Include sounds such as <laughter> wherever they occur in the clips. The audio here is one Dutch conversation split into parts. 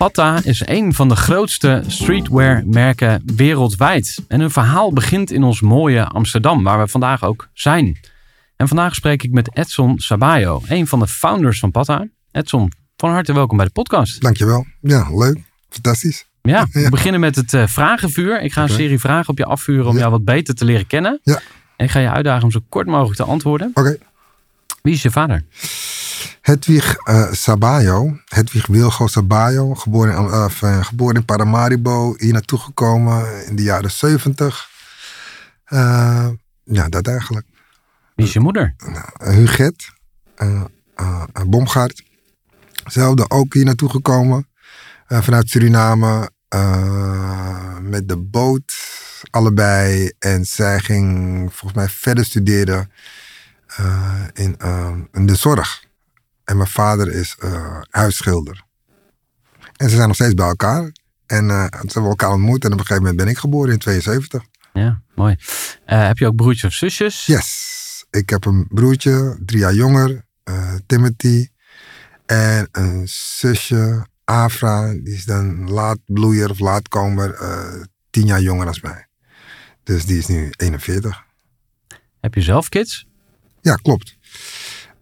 Patta is een van de grootste streetwear-merken wereldwijd. En hun verhaal begint in ons mooie Amsterdam, waar we vandaag ook zijn. En vandaag spreek ik met Edson Sabayo, een van de founders van Patta. Edson, van harte welkom bij de podcast. Dankjewel. Ja, leuk. Fantastisch. Ja, we beginnen met het eh, vragenvuur. Ik ga een serie vragen op je afvuren om Ja. jou wat beter te leren kennen. Ja. En ik ga je uitdagen om zo kort mogelijk te antwoorden. Oké. Wie is je vader? Hedwig eh Sabayo. Hedwig Wilgo Sabayo. Geboren, in, eh, geboren in Paramaribo. Hier naartoe gekomen in de jaren 70. Eh, ja, dat eigenlijk. Wie is je moeder? Uh, Huget. Bomgaard. Zelfde ook hier naartoe gekomen. vanuit Suriname. met de boot. Allebei. En zij ging volgens mij verder studeren. in, in de zorg. En mijn vader is eh, huisschilder. En ze zijn nog steeds bij elkaar. En eh, ze hebben elkaar ontmoet. En op een gegeven moment ben ik geboren in 72. Ja, mooi. Eh, heb je ook broertjes of zusjes? Yes. Ik heb een broertje, drie jaar jonger, Timothy. En een zusje, Afra, die is dan laatbloeier of laatkomer, tien jaar jonger dan mij. Dus die is nu 41. Heb je zelf kids? Ja, klopt.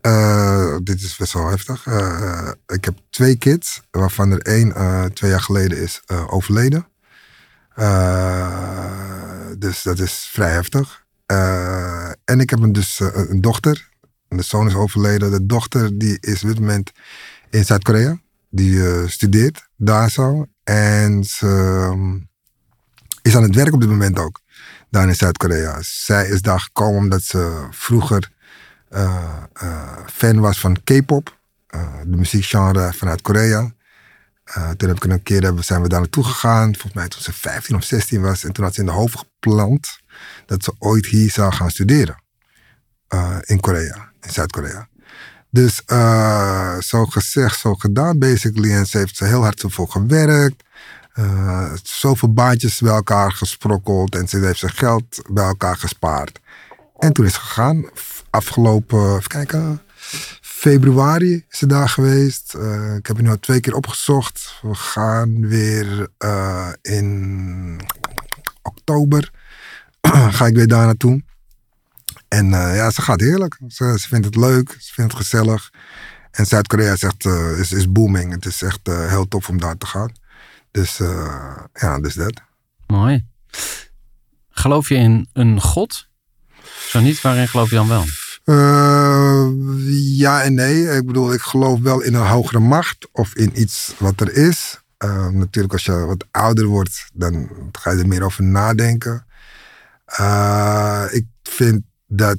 Eh, dit is best wel heftig. Eh, ik heb twee kids, waarvan er één eh, twee jaar geleden is eh, overleden. Eh, dus dat is vrij heftig. Eh, en ik heb een, dus eh, een dochter. De zoon is overleden. De dochter die is op dit moment in Zuid-Korea. Die eh, studeert daar zo. En ze ehm, is aan het werk op dit moment ook. Daar in Zuid-Korea. Zij is daar gekomen omdat ze vroeger eh, eh, fan was van K-pop. eh, de muziekgenre vanuit Korea. Eh, toen heb ik een keer zijn we daar naartoe gegaan. Volgens mij toen ze 15 of 16 was. En toen had ze in de hoofd geplant dat ze ooit hier zou gaan studeren. Eh, in Korea, in Zuid-Korea. Dus eh, zo gezegd, zo gedaan basically. En ze heeft er heel hard voor gewerkt. Eh, zoveel baantjes bij elkaar gesprokkeld. En ze heeft zijn geld bij elkaar gespaard. En toen is ze gegaan. Afgelopen, even kijken, februari is ze daar geweest. Eh, ik heb nu al twee keer opgezocht. We gaan weer eh, in oktober. <clears throat> ga ik weer daar naartoe. En eh, ja, ze gaat heerlijk. Ze, ze vindt het leuk, ze vindt het gezellig. En Zuid-Korea is echt is, is booming. Het is echt heel tof om daar te gaan. Dus ja, dus dat. Mooi. Geloof je in een god? Zo niet, waarin geloof je dan wel? Eh, ja en nee. Ik bedoel, ik geloof wel in een hogere macht of in iets wat er is. Eh, natuurlijk, als je wat ouder wordt, dan ga je er meer over nadenken. Eh, ik vind dat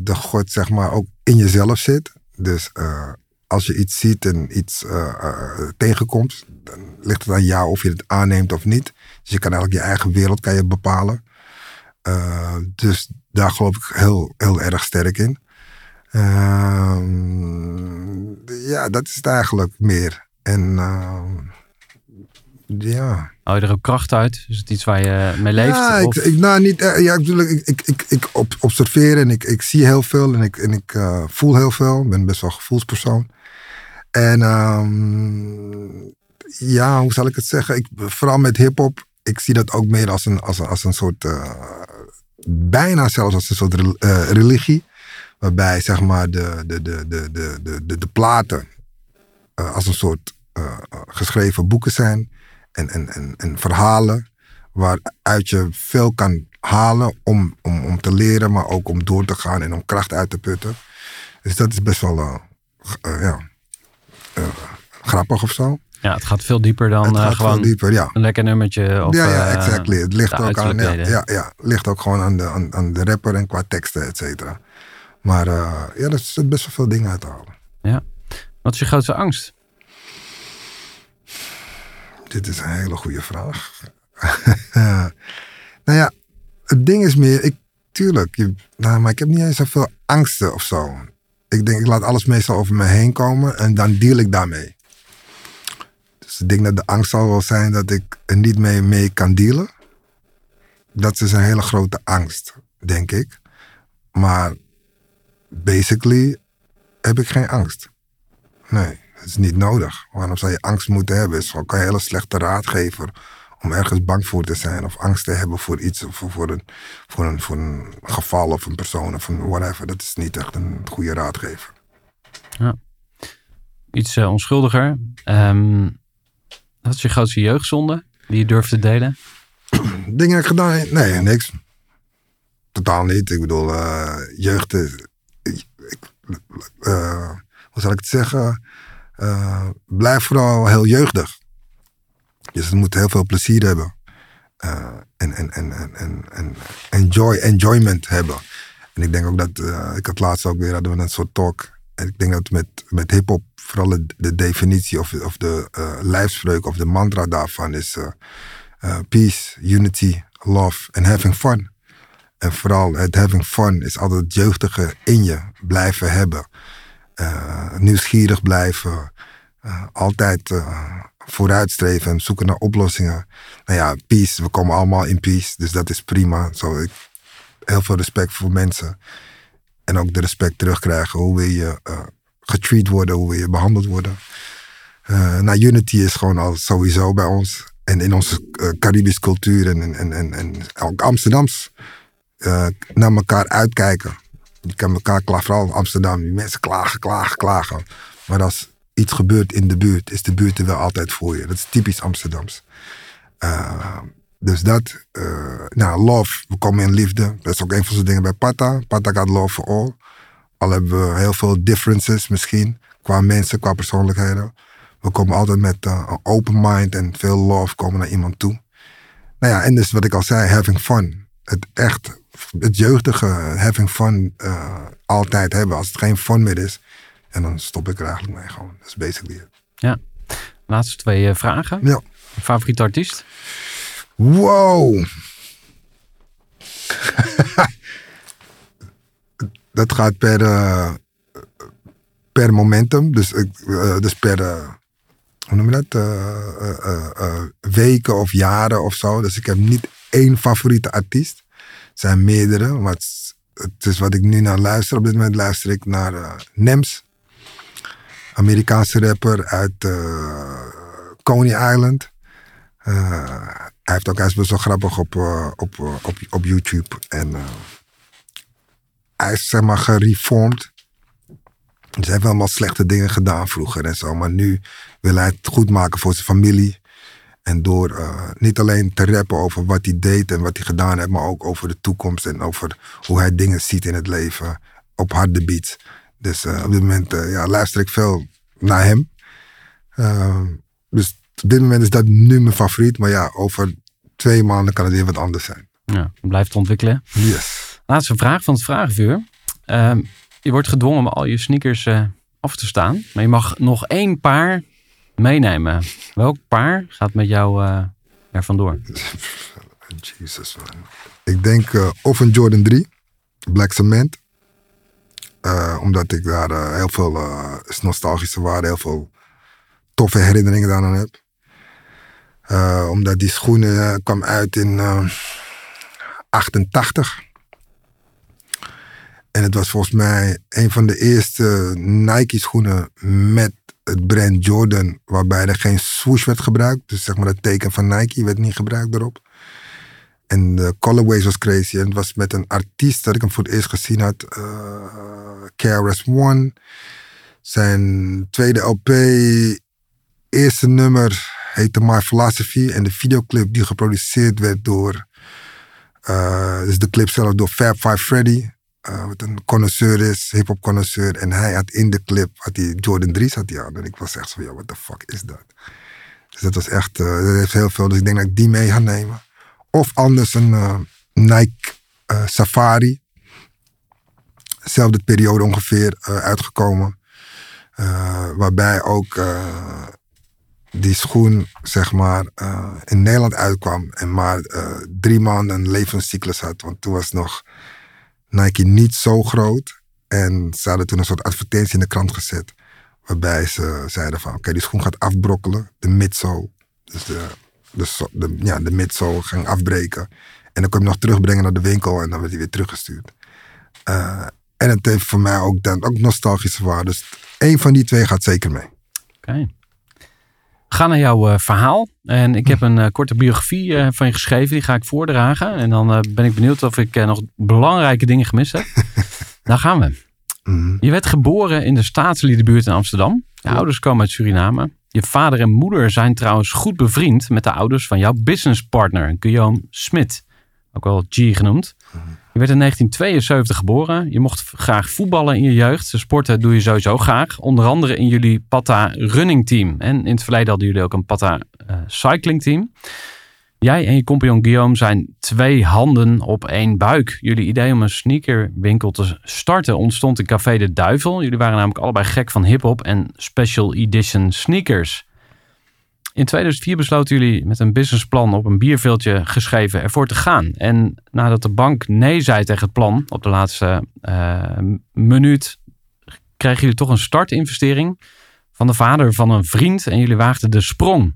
de God, zeg maar, ook in jezelf zit. Dus als je iets ziet en iets tegenkomt, dan ligt het aan jou of je het aanneemt of niet. Dus je kan eigenlijk je eigen wereld kan je bepalen. Dus daar geloof ik heel, heel erg sterk in. Ehm, ja, dat is het eigenlijk meer. En ehm, Ja. Haal je er ook kracht uit? Is het iets waar je mee leeft? Ja, ik, ik, nou, niet, eh, ja, ik, ik, ik, ik, observeer en ik, ik zie heel veel en ik, en ik eh, voel heel veel. Ik ben best wel een gevoelspersoon. En ehm, ja, hoe zal ik het zeggen? Ik, vooral met hip-hop, ik zie dat ook meer als een, als een, als een soort, eh, bijna zelfs als een soort eh, religie. Waarbij zeg maar de, de, de, de, de, de, de, platen eh, als een soort eh, geschreven boeken zijn en, en, en, en verhalen waaruit je veel kan halen om, om, om te leren, maar ook om door te gaan en om kracht uit te putten. Dus dat is best wel ja, grappig of zo. Ja, het gaat veel dieper dan het eh, gaat gewoon veel dieper, ja. een lekker nummertje. Of, ja, ja, eh, exactly. Het ligt ook aan, ja, ja, ja, ligt ook gewoon aan de, aan, aan de rapper en qua teksten, et cetera. Maar eh, ja, er zit best wel veel dingen uit te halen. Wat is je grootste angst? Dit is een hele goede vraag. <laughs> nou ja, het ding is meer, ik, tuurlijk, je, nou, maar ik heb niet eens zoveel angsten of zo. Ik denk, ik laat alles meestal over me heen komen en dan deal ik daarmee. Dus ik denk dat de angst zal wel zijn dat ik er niet mee, mee kan dealen. Dat is een hele grote angst, denk ik. Maar basically heb ik geen angst. Nee, dat is niet nodig. Waarom zou je angst moeten hebben? Het is gewoon een hele slechte raadgever om ergens bang voor te zijn of angst te hebben voor iets of voor een, voor geval of een persoon of een whatever. Dat is niet echt een goede raadgever. Iets eh, onschuldiger. Ehm, wat is je grootste jeugdzonde die je durft te delen? <clears throat> Dingen heb ik gedaan? Nee, niks. Totaal niet. Ik bedoel, eh, jeugd is. ik- ik- eh, hoe zal ik het zeggen? Eh, blijf vooral heel jeugdig. Dus het moet heel veel plezier hebben. En, en, en, en, en, en enjoy, enjoyment hebben. En ik denk ook dat, ik had laatst ook weer, hadden we een soort talk. En ik denk dat met, met hip-hop vooral de, de definitie of, of de eh lijfspreuk of de mantra daarvan is eh, eh, peace, unity, love en having fun. En vooral het having fun is altijd het jeugdige in je blijven hebben. Nieuwsgierig blijven. altijd vooruitstreven en zoeken naar oplossingen. Nou ja, peace, we komen allemaal in peace, dus dat is prima. Zo, ik, heel veel respect voor mensen. En ook de respect terugkrijgen. Hoe wil je getreat worden, hoe wil je behandeld worden. Eh, nou, unity is gewoon al sowieso bij ons. En in onze Caribische cultuur en, en, en, en, ook Amsterdams. eh, naar elkaar uitkijken. Je kan elkaar klagen, vooral in Amsterdam. Die mensen klagen, klagen, klagen. Maar als iets gebeurt in de buurt, is de buurt er wel altijd voor je. Dat is typisch Amsterdams. Dus dat, nou, love, we komen in liefde. Dat is ook een van de dingen bij Pata. Pata gaat love for all. Al hebben we heel veel differences misschien, qua mensen, qua persoonlijkheden. We komen altijd met eh, een open mind en veel love komen naar iemand toe. Nou ja, en dus wat ik al zei, having fun. Het echt, het jeugdige having fun eh, altijd hebben. Als het geen fun meer is, en dan stop ik er eigenlijk mee gewoon. Dat is basically het. Laatste twee eh, vragen. Ja. Favoriete artiest? Wow. <laughs> dat gaat per, eh, per momentum. Dus, eh, dus per, eh, hoe noem je dat? Weken of jaren of zo. Dus ik heb niet één favoriete artiest. Het zijn meerdere. Maar het, is- wat ik nu naar luister. Op dit moment luister ik naar Nems. Amerikaanse rapper uit eh, Coney Island. Hij, heeft ook, hij best wel grappig op, op, op, op YouTube. En hij is zeg maar gereformed. Dus hij heeft allemaal slechte dingen gedaan vroeger en zo. Maar nu wil hij het goed maken voor zijn familie. En door eh, niet alleen te rappen over wat hij deed en wat hij gedaan heeft, maar ook over de toekomst en over hoe hij dingen ziet in het leven op harde beats. Dus eh, op dit moment eh, ja, luister ik veel naar hem. Dus op dit moment is dat nu mijn favoriet. Maar ja, over twee maanden kan het weer wat anders zijn. Ja, blijft ontwikkelen. Yes. Laatste vraag van het vragenvuur. Ehm, je wordt gedwongen om al je sneakers eh, af te staan. Maar je mag nog één paar meenemen. Welk paar gaat met jou eh er vandoor? Jesus man. Ik denk eh, of een Jordan 3. Black Cement. Omdat ik daar heel veel nostalgische waarde, heel veel toffe herinneringen daaraan heb. Omdat die schoenen kwam uit in eh, 88. En het was volgens mij een van de eerste Nike schoenen met het brand Jordan. Waarbij er geen swoosh werd gebruikt. Dus zeg maar het teken van Nike werd niet gebruikt erop. En de colorways was crazy. En het was met een artiest dat ik hem voor het eerst gezien had. eh KRS One. Zijn tweede LP, eerste nummer heette My Philosophy. En de videoclip die geproduceerd werd door... eh, dus de clip zelf door Fab Five Freddy. Eh, wat een connoisseur is, hip-hop connoisseur. En hij had in de clip had hij Jordan 3's had hij aan. En ik was echt van, ja, what the fuck is dat? Dus dat was echt, eh, dat heeft heel veel. Dus ik denk dat ik die mee ga nemen. Of anders een eh, Nike Safari. Zelfde periode ongeveer uitgekomen. Waarbij ook die schoen, zeg maar, in Nederland uitkwam. En maar drie maanden een levenscyclus had. Want toen was nog Nike niet zo groot. En ze hadden toen een soort advertentie in de krant gezet. Waarbij ze zeiden van, oké, die schoen gaat afbrokkelen. De midsole. Dus de, de, ja, de midsole ging afbreken. En dan kon je hem nog terugbrengen naar de winkel. En dan werd hij weer teruggestuurd. Eh, en het heeft voor mij ook, dan, ook nostalgische waarde. Dus één van die twee gaat zeker mee. Oké. Gaan naar jouw eh, verhaal. En ik heb een eh, korte biografie eh, van je geschreven. Die ga ik voordragen. En dan ben ik benieuwd of ik nog belangrijke dingen gemist heb. <laughs> Daar gaan we. Mhm. Je werd geboren in de staatsliedenbuurt in Amsterdam. Je ouders komen uit Suriname. Je vader en moeder zijn trouwens goed bevriend met de ouders van jouw businesspartner, Guillaume Smit. Ook wel G genoemd. Je werd in 1972 geboren. Je mocht graag voetballen in je jeugd. De sporten doe je sowieso graag. Onder andere in jullie Pata running team. En in het verleden hadden jullie ook een Pata eh, cycling team. Jij en je compagnon Guillaume zijn twee handen op één buik. Jullie idee om een sneakerwinkel te starten ontstond in Café de Duivel. Jullie waren namelijk allebei gek van hip-hop en special edition sneakers. In 2004 besloten jullie met een businessplan op een bierveeltje geschreven ervoor te gaan. En nadat de bank nee zei tegen het plan op de laatste eh, minuut, kregen jullie toch een startinvestering van de vader van een vriend en jullie waagden de sprong.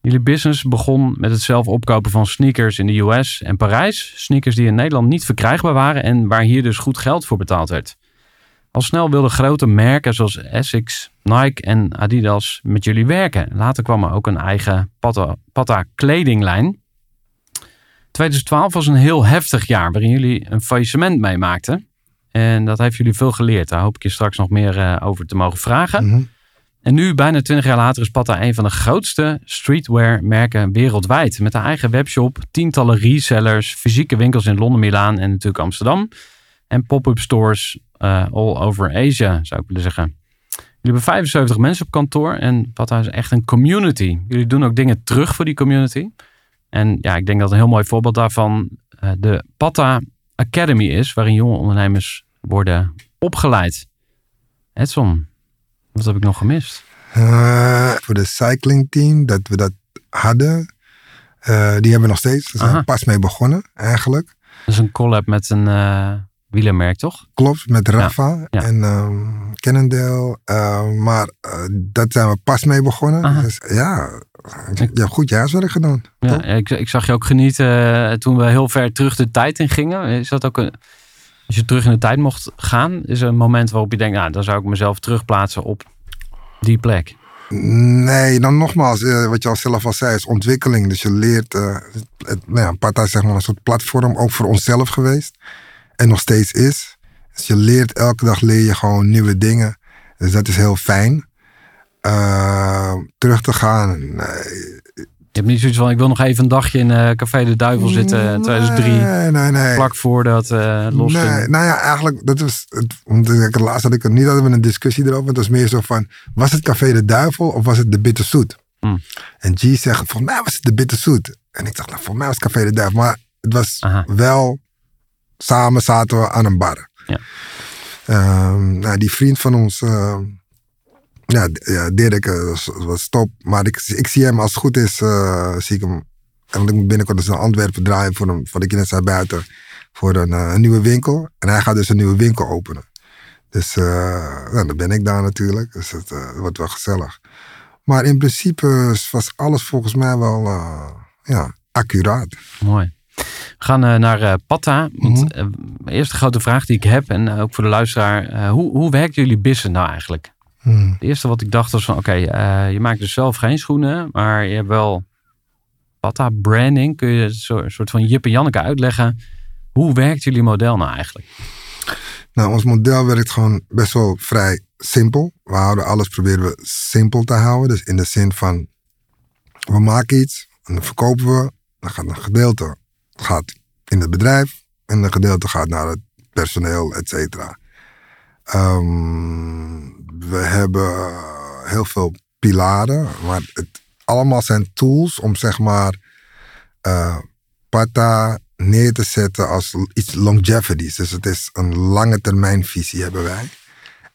Jullie business begon met het zelf opkopen van sneakers in de US en Parijs. Sneakers die in Nederland niet verkrijgbaar waren en waar hier dus goed geld voor betaald werd. Al snel wilden grote merken zoals Essex, Nike en Adidas met jullie werken. Later kwam er ook een eigen Pata, Pata kledinglijn. 2012 was een heel heftig jaar waarin jullie een faillissement meemaakten. En dat heeft jullie veel geleerd. Daar hoop ik je straks nog meer eh, over te mogen vragen. Mhm. En nu, bijna 20 jaar later, is Pata een van de grootste streetwear merken wereldwijd. Met een eigen webshop, tientallen resellers, fysieke winkels in Londen, Milaan en natuurlijk Amsterdam. En pop-up stores eh, all over Asia, zou ik willen zeggen. Jullie hebben 75 mensen op kantoor en Pata is echt een community. Jullie doen ook dingen terug voor die community. En ja, ik denk dat een heel mooi voorbeeld daarvan eh, de Pata Academy is, waarin jonge ondernemers worden opgeleid. Edson, wat heb ik nog gemist? Eh, voor de cyclingteam, dat we dat hadden. die hebben we nog steeds. We zijn Aha. pas mee begonnen, eigenlijk. Dat is een collab met een wielermerk, toch? Klopt, met Rafa ja. en Cannondale. Eh, maar eh, dat zijn we pas mee begonnen. Dus ja, je hebt goed je huiswerk gedaan. Ja, ik, ik zag je ook genieten eh, toen we heel ver terug de tijd in gingen. Is dat ook een, als je terug in de tijd mocht gaan, is er een moment waarop je denkt, nou, dan zou ik mezelf terugplaatsen op die plek. Nee, dan nogmaals, eh, wat je al zelf al zei, is ontwikkeling. Dus je leert, eh, het, nou ja, Pata is zeg maar een soort platform, ook voor onszelf geweest. En nog steeds is. Dus je leert, elke dag leer je gewoon nieuwe dingen. Dus dat is heel fijn. Eh, terug te gaan, nee. Je hebt niet zoiets van, ik wil nog even een dagje in eh, Café de Duivel zitten, in 2003, Nee, nee, nee. vlak voordat eh los Nee, ging. nou ja, eigenlijk, dat was, het, laatst had ik het niet, hadden we een discussie erover. Het was meer zo van, was het Café de Duivel of was het de Bitterzoet? Hmm. En G zegt, volgens mij was het de Bitterzoet. En ik dacht, nou, volgens mij was het Café de Duivel. Maar het was Aha. wel, samen zaten we aan een bar. Ja. Ehm, nou, die vriend van ons, ehm, ja, ja, Dirk, eh, was, top. Maar ik, ik zie hem, als het goed is, eh, zie ik hem. En ik moet binnenkort dus naar Antwerpen draaien voor een, voor de zei buiten, voor een, eh, een nieuwe winkel. En hij gaat dus een nieuwe winkel openen. Dus nou, dan ben ik daar natuurlijk. Dus het wordt wel gezellig. Maar in principe was alles volgens mij wel ja, accuraat. Mooi. We gaan uh, naar uh, Patta. Want, Mhm. uh, eerste grote vraag die ik heb, en ook voor de luisteraar. hoe, hoe werkt jullie business nou eigenlijk? Hmm. Het eerste wat ik dacht was van, oké, okay, je maakt dus zelf geen schoenen, maar je hebt wel Patta branding. Kun je een soort van Jip en Janneke uitleggen? Hoe werkt jullie model nou eigenlijk? Nou, ons model werkt gewoon best wel vrij simpel. We houden alles, proberen we simpel te houden. Dus in de zin van, we maken iets en dan verkopen we. Dan gaat een gedeelte gaat in het bedrijf en een gedeelte gaat naar het personeel, et cetera. Um, we hebben heel veel pilaren, maar het allemaal zijn tools om zeg maar uh, neer te zetten als iets longevities. Dus het is een lange termijn visie hebben wij.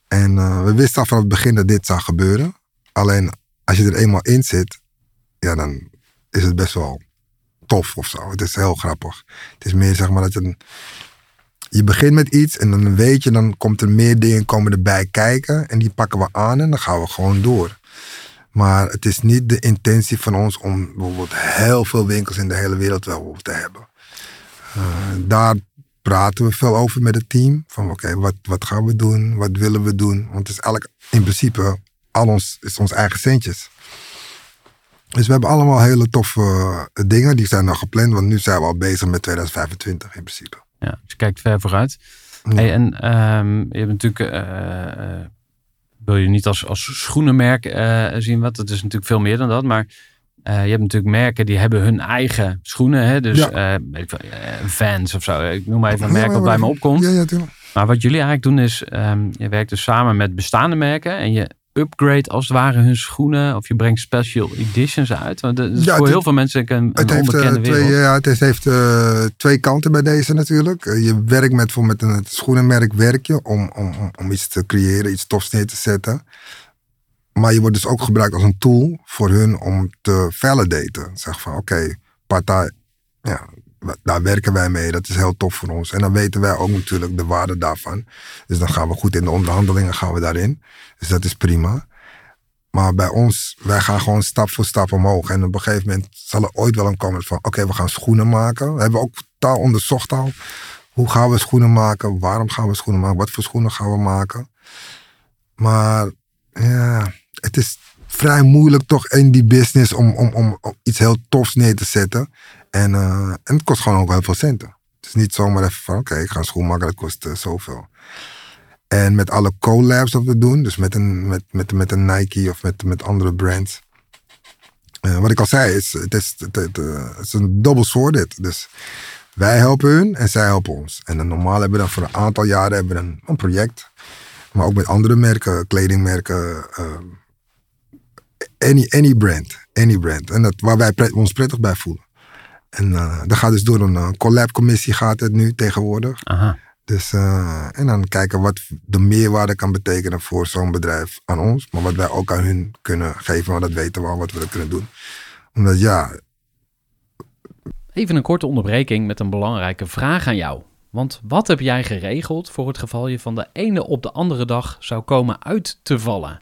En uh, we wisten al van het begin dat dit zou gebeuren. Alleen als je er eenmaal in zit, ja, dan is het best wel of zo. Het is heel grappig. Het is meer zeg maar dat je je begint met iets en dan weet je, dan komt er meer dingen komen erbij kijken en die pakken we aan en dan gaan we gewoon door. Maar het is niet de intentie van ons om bijvoorbeeld heel veel winkels in de hele wereld wel te hebben. Uh, daar praten we veel over met het team. Van oké, wat, wat gaan we doen? Wat willen we doen? Want het is eigenlijk in principe al ons, is ons eigen centjes. Dus we hebben allemaal hele toffe uh, dingen. Die zijn nog gepland, want nu zijn we al bezig met 2025 in principe. Ja, dus je kijkt ver vooruit. Ja. Hey, en um, je hebt natuurlijk... Uh, wil je niet als, als schoenenmerk uh, zien wat. Het is natuurlijk veel meer dan dat. Maar je hebt natuurlijk merken die hebben hun eigen schoenen. Hè? Dus ja. Vans of zo. Ik noem maar even een merk wat bij me opkomt. Ja, ja, tuurlijk. Maar wat jullie eigenlijk doen is, um, je werkt dus samen met bestaande merken. En je upgrade als het ware hun schoenen. Of je brengt special editions uit. Want dat is ja, voor heel veel mensen een, een het onbekende heeft, wereld. Twee, ja, het heeft uh, twee kanten bij deze natuurlijk. Uh, je werkt met, met een schoenenmerk werk je om, om, om, om iets te creëren, iets tofs neer te zetten. Maar je wordt dus ook gebruikt als een tool voor hun om te validaten. Zeg van oké, okay, partij, ja, daar werken wij mee. Dat is heel tof voor ons. En dan weten wij ook natuurlijk de waarde daarvan. Dus dan gaan we goed in de onderhandelingen gaan we daarin. Dus dat is prima. Maar bij ons, wij gaan gewoon stap voor stap omhoog. En op een gegeven moment zal er ooit wel een komen van... oké, we gaan schoenen maken. We hebben ook taal onderzocht al. Hoe gaan we schoenen maken? Waarom gaan we schoenen maken? Wat voor schoenen gaan we maken? Maar ja, het is vrij moeilijk toch in die business om, om, om, om iets heel tofs neer te zetten. En, uh, en het kost gewoon ook heel veel centen. Het is niet zomaar even van, oké, ik ga een schoen maken, dat kost uh, zoveel. En met alle collabs dat we doen, dus met een, met, met, met een Nike of met, met andere brands. Uh, wat ik al zei, is, het, is, het, is een double dit. Dus wij helpen hun en zij helpen ons. En dan normaal hebben we dan voor een aantal jaren hebben een, een project. Maar ook met andere merken, kledingmerken. Any, any brand. Any brand. En dat, waar wij pret, ons prettig bij voelen. En uh, dat gaat dus door een uh, collab-commissie gaat het nu tegenwoordig. Aha. Dus, uh, en dan kijken wat de meerwaarde kan betekenen voor zo'n bedrijf aan ons. Maar wat wij ook aan hun kunnen geven, want dat weten we al wat we dat kunnen doen. Omdat ja... Even een korte onderbreking met een belangrijke vraag aan jou. Want wat heb jij geregeld voor het geval je van de ene op de andere dag zou komen uit te vallen?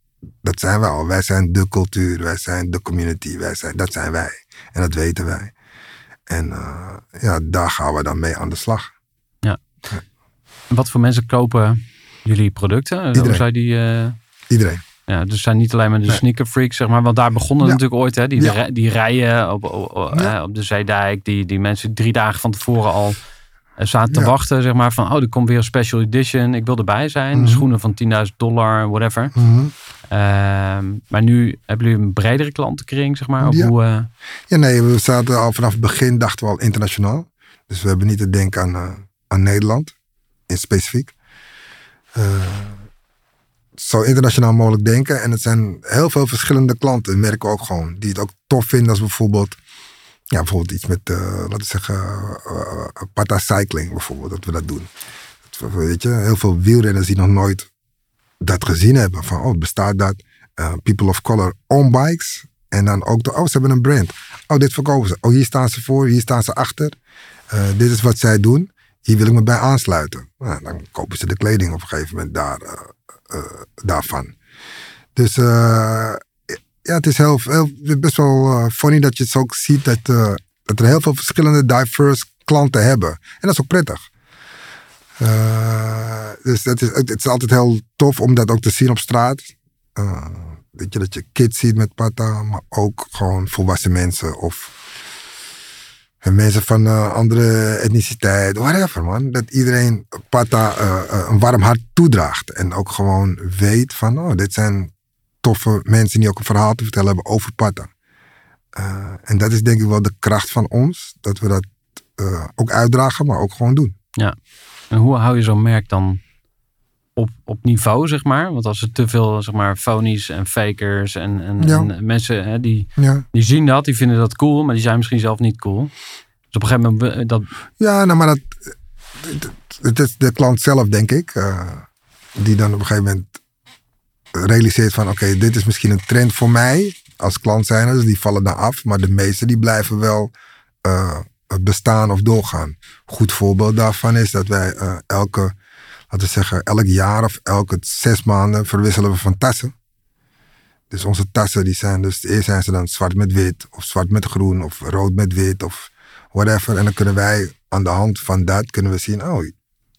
dat zijn wij al. Wij zijn de cultuur, wij zijn de community, wij zijn, dat zijn wij. En dat weten wij. En uh, ja, daar gaan we dan mee aan de slag. Wat voor mensen kopen jullie producten? Iedereen. Hoe zou die, uh... Iedereen. Ja, dus zijn niet alleen maar de Nee. sneaker freaks, zeg maar. Want daar begonnen Ja. natuurlijk ooit, hè. Die, Ja. die rijden op, op, op, Ja. eh, op de Zeedijk. Die, die mensen drie dagen van tevoren al eh, zaten te Ja. wachten, zeg maar. Van, oh, er komt weer een special edition. Ik wil erbij zijn. Mhm. Schoenen van 10.000 dollar, whatever. Mhm. Ehm, maar nu hebben jullie een bredere klantenkring, zeg maar. Ja. hoe, eh, Ja, nee, we zaten al vanaf het begin, dachten we al internationaal. Dus we hebben niet te denken aan, eh, aan Nederland, in specifiek. Eh, zo internationaal mogelijk denken. En het zijn heel veel verschillende klanten, merken we ook gewoon. Die het ook tof vinden als bijvoorbeeld, ja, bijvoorbeeld iets met, eh, laten we zeggen, eh, Pata Cycling bijvoorbeeld, dat we dat doen. Weet je, heel veel wielrenners die nog nooit dat gezien hebben. Van, oh, bestaat dat? Eh, people of color on bikes. En dan ook, de, oh, ze hebben een brand. Oh, dit verkopen ze. Oh, hier staan ze voor, hier staan ze achter. Eh, dit is wat zij doen. Hier wil ik me bij aansluiten. Nou, dan kopen ze de kleding op een gegeven moment daar, eh, eh, daarvan. Dus eh, ja, het is heel, best wel eh, funny dat je het ook ziet dat, eh, dat er heel veel verschillende diverse klanten hebben. En dat is ook prettig. Eh, dus dat is, het is altijd heel tof om dat ook te zien op straat. Eh, weet je, dat je kids ziet met pata, maar ook gewoon volwassen mensen of en mensen van eh, andere etniciteit, whatever man. Dat iedereen pata een warm hart toedraagt. En ook gewoon weet van, oh, dit zijn toffe mensen die ook een verhaal te vertellen hebben over pata. Eh, en dat is denk ik wel de kracht van ons, dat we dat eh, ook uitdragen, maar ook gewoon doen. en hoe hou je zo'n merk dan op, op niveau, zeg maar? Want als er te veel, zeg maar, phonies en fakers en, en, Ja. en mensen hè, die, Ja. die zien dat, die vinden dat cool, maar die zijn misschien zelf niet cool. Dus op een gegeven moment, eh, dat, Ja, nou, maar dat, het- is de klant zelf, denk ik, die dan op een gegeven moment realiseert van, oké, dit is misschien een trend voor mij als klant zijn, dus die vallen dan af, maar de meeste die blijven wel eh, bestaan of doorgaan. Goed voorbeeld daarvan is dat wij eh, elke, laten we zeggen, elk jaar of elke zes maanden verwisselen we van tassen. Dus onze tassen die zijn dus, eerst zijn ze dan zwart met wit of zwart met groen of rood met wit of whatever. En dan kunnen wij aan de hand van dat kunnen we zien, oh,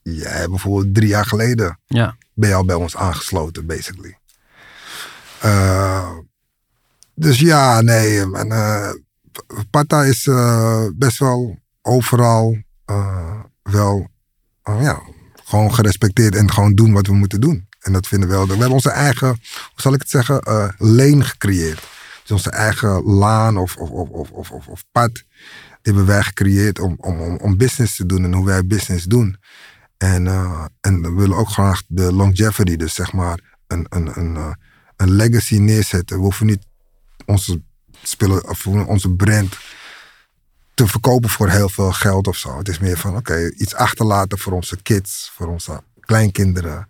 jij bijvoorbeeld drie jaar geleden ja, ben je al bij ons aangesloten, basically. Eh, dus ja, nee. En, eh, Pata is eh, best wel overal wel ja, gewoon gerespecteerd en gewoon doen wat we moeten doen. En dat vinden we wel. We hebben onze eigen, hoe zal ik het zeggen, leen gecreëerd. Dus onze eigen laan of, of, of, of, of, of, pad. Die hebben wij gecreëerd om, om, om, om business te doen en hoe wij business doen. En, en we willen ook graag de longevity, dus zeg maar een, een, een, een legacy neerzetten. We hoeven niet onze spullen of onze brand te verkopen voor heel veel geld of zo. Het is meer van oké, iets achterlaten voor onze kids, voor onze kleinkinderen.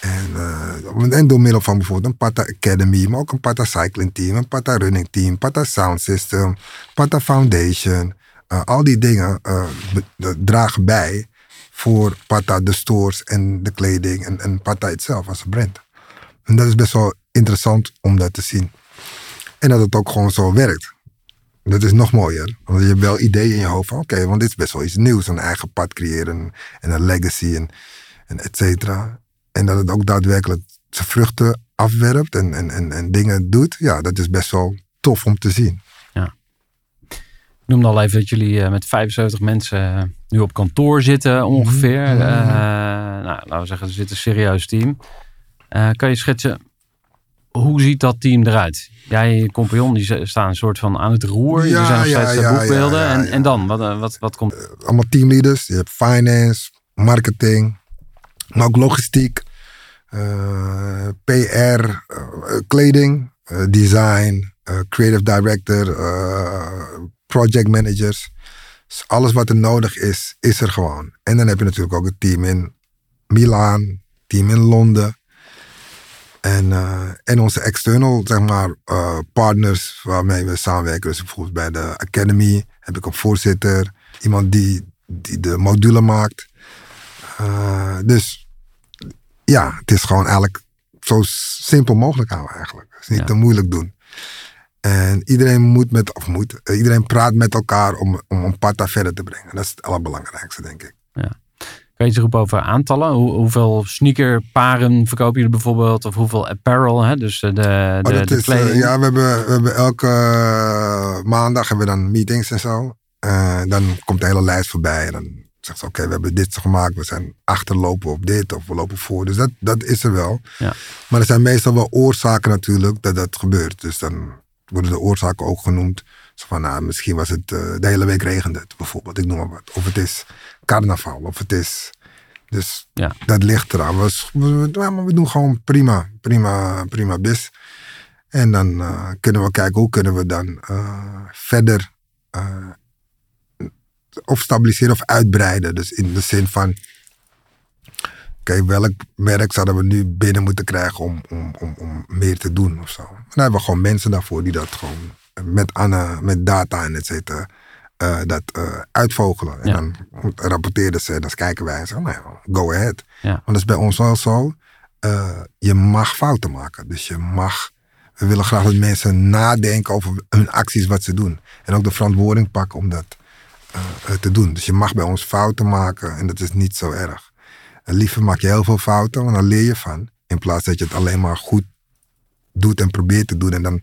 En, en door middel van bijvoorbeeld een Pata Academy, maar ook een Pata Cycling Team, een Pata Running Team, Pata Sound System, Pata Foundation. Eh, al die dingen eh, dragen bij voor Pata, de stores en de kleding en, en Pata itself als een brand. En dat is best wel interessant om dat te zien. En dat het ook gewoon zo werkt. Dat is nog mooier. Want je hebt wel ideeën in je hoofd van oké, want dit is best wel iets nieuws. Een eigen pad creëren en een legacy en, en et cetera. En dat het ook daadwerkelijk zijn vruchten afwerpt en, en, en, en dingen doet. Ja, dat is best wel tof om te zien. Ik noemde al even dat jullie eh, met 75 mensen eh, nu op kantoor zitten ongeveer. Mhm. Eh, nou, laten we zeggen, er zit een serieus team. Eh, kan je schetsen, hoe ziet dat team eruit? Jij en je compagnon die staan een soort van aan het roer. Ja, zijn nog steeds de ja, boekbeelden. ja, en, en dan, wat, eh, wat, wat komt... allemaal teamleaders. Je hebt finance, marketing, maar ook logistiek, eh, PR, eh, kleding, eh, design, eh, creative director, eh, project managers. Dus alles wat er nodig is, is er gewoon. En dan heb je natuurlijk ook een team in Milaan, team in Londen. En, eh, en onze external zeg maar, eh, partners waarmee we samenwerken. Dus bijvoorbeeld bij de Academy heb ik een voorzitter. Iemand die, die de module maakt. Eh, dus ja, het is gewoon eigenlijk zo simpel mogelijk houden eigenlijk. Het is niet Ja. te moeilijk doen. En iedereen moet met, of moet, iedereen praat met elkaar om, om een pata verder te brengen. Dat is het allerbelangrijkste, denk ik. Kan je iets roepen over aantallen? Hoe, hoeveel sneakerparen verkopen jullie bijvoorbeeld? Of hoeveel apparel? Hè? Dus de, de, Oh, de is, kleding. eh, ja, we hebben, we hebben elke eh, maandag hebben we dan meetings en zo. Eh, dan komt de hele lijst voorbij. En dan zegt ze, oké, we hebben dit gemaakt. We zijn achterlopen op dit of we lopen voor. Dus dat, dat is er wel. Ja. Maar er zijn meestal wel oorzaken natuurlijk dat dat gebeurt. Dus dan worden de oorzaken ook genoemd. Zo van, nou, misschien was het eh, de hele week regende het bijvoorbeeld. Ik noem maar wat. Of het is carnaval. Of het is... Dus Ja. dat ligt eraan. We, we, doen gewoon prima, prima, prima bis. En dan eh, kunnen we kijken hoe kunnen we dan eh, verder eh, of stabiliseren of uitbreiden. Dus in de zin van, oké, welk merk zouden we nu binnen moeten krijgen om, om, om, om meer te doen of zo. En dan hebben we gewoon mensen daarvoor die dat gewoon met, Anna, met data en et cetera, eh, dat eh, uitvogelen. En Ja. dan rapporteerden ze en dan kijken wij en zeggen, nou ja, go ahead. Ja. Want dat is bij ons wel zo. eh, je mag fouten maken. Dus je mag. We willen graag dat mensen nadenken over hun acties, wat ze doen. En ook de verantwoording pakken om dat te doen. Dus je mag bij ons fouten maken en dat is niet zo erg. En liever maak je heel veel fouten, want dan leer je van. In plaats dat je het alleen maar goed doet en probeert te doen en dan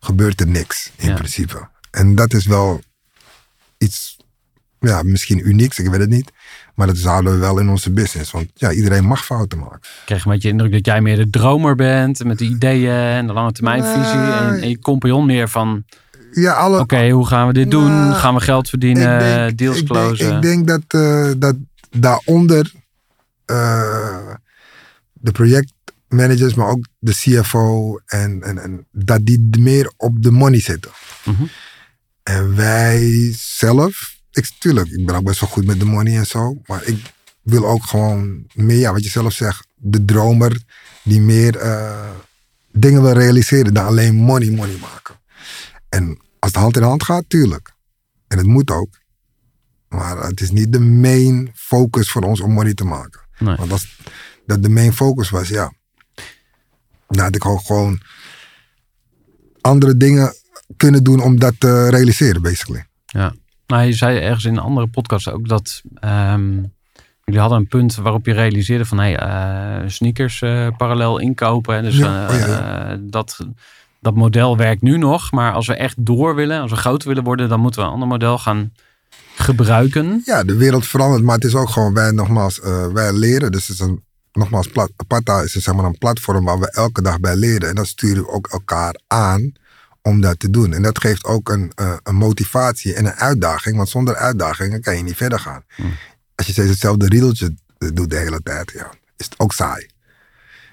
gebeurt er niks in Ja. principe. En dat is wel iets, ja, misschien unieks, ik weet het niet. Maar dat houden we wel in onze business. Want ja, iedereen mag fouten maken. Ik kreeg een beetje de indruk dat jij meer de dromer bent. Met de ideeën en de lange termijnvisie. En, en je compagnon meer van, Ja, alle, oké, hoe gaan we dit doen? Nou, gaan we geld verdienen? deals ik closen? Denk, ik denk dat, eh, dat daaronder eh, de projectmanagers, maar ook de CFO, en, en, en dat die meer op de money zitten. Mhm. En wij zelf, ik, tuurlijk, ik ben ook best wel goed met de money en zo, maar ik wil ook gewoon meer, ja, wat je zelf zegt, de dromer die meer eh, dingen wil realiseren dan alleen money, money maken. En als het hand in hand gaat, tuurlijk. En het moet ook. Maar het is niet de main focus voor ons om money te maken. Nee. Want als dat de main focus was, ja. Dan had ik ook gewoon andere dingen kunnen doen om dat te realiseren, basically. Ja. Nou, je zei ergens in een andere podcast ook dat ehm, jullie hadden een punt waarop je realiseerde van hey, eh, sneakers eh, parallel inkopen. hè. Dus Ja, eh, oh ja, dat, dat model werkt nu nog, maar als we echt door willen, als we groot willen worden, dan moeten we een ander model gaan gebruiken. Ja, de wereld verandert, maar het is ook gewoon, wij nogmaals, wij leren. Dus het is een, nogmaals, plat, Pata is een, zeg maar een platform waar we elke dag bij leren. En dat sturen we ook elkaar aan om dat te doen. En dat geeft ook een, eh, een motivatie en een uitdaging. Want zonder uitdagingen kan je niet verder gaan. Als je steeds hetzelfde riedeltje doet de hele tijd, ja, is het ook saai.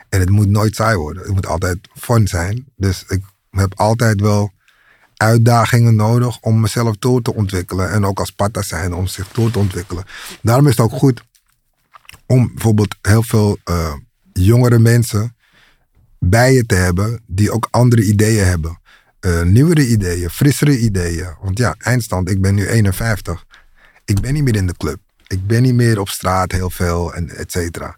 En het moet nooit saai worden. Het moet altijd fun zijn. Dus ik heb altijd wel uitdagingen nodig om mezelf door te ontwikkelen. En ook als patta zijn om zich door te ontwikkelen. Daarom is het ook goed om bijvoorbeeld heel veel eh, jongere mensen bij je te hebben die ook andere ideeën hebben. Eh, nieuwere ideeën, frissere ideeën. Want ja, eindstand, ik ben nu 51. Ik ben niet meer in de club. Ik ben niet meer op straat heel veel en et cetera.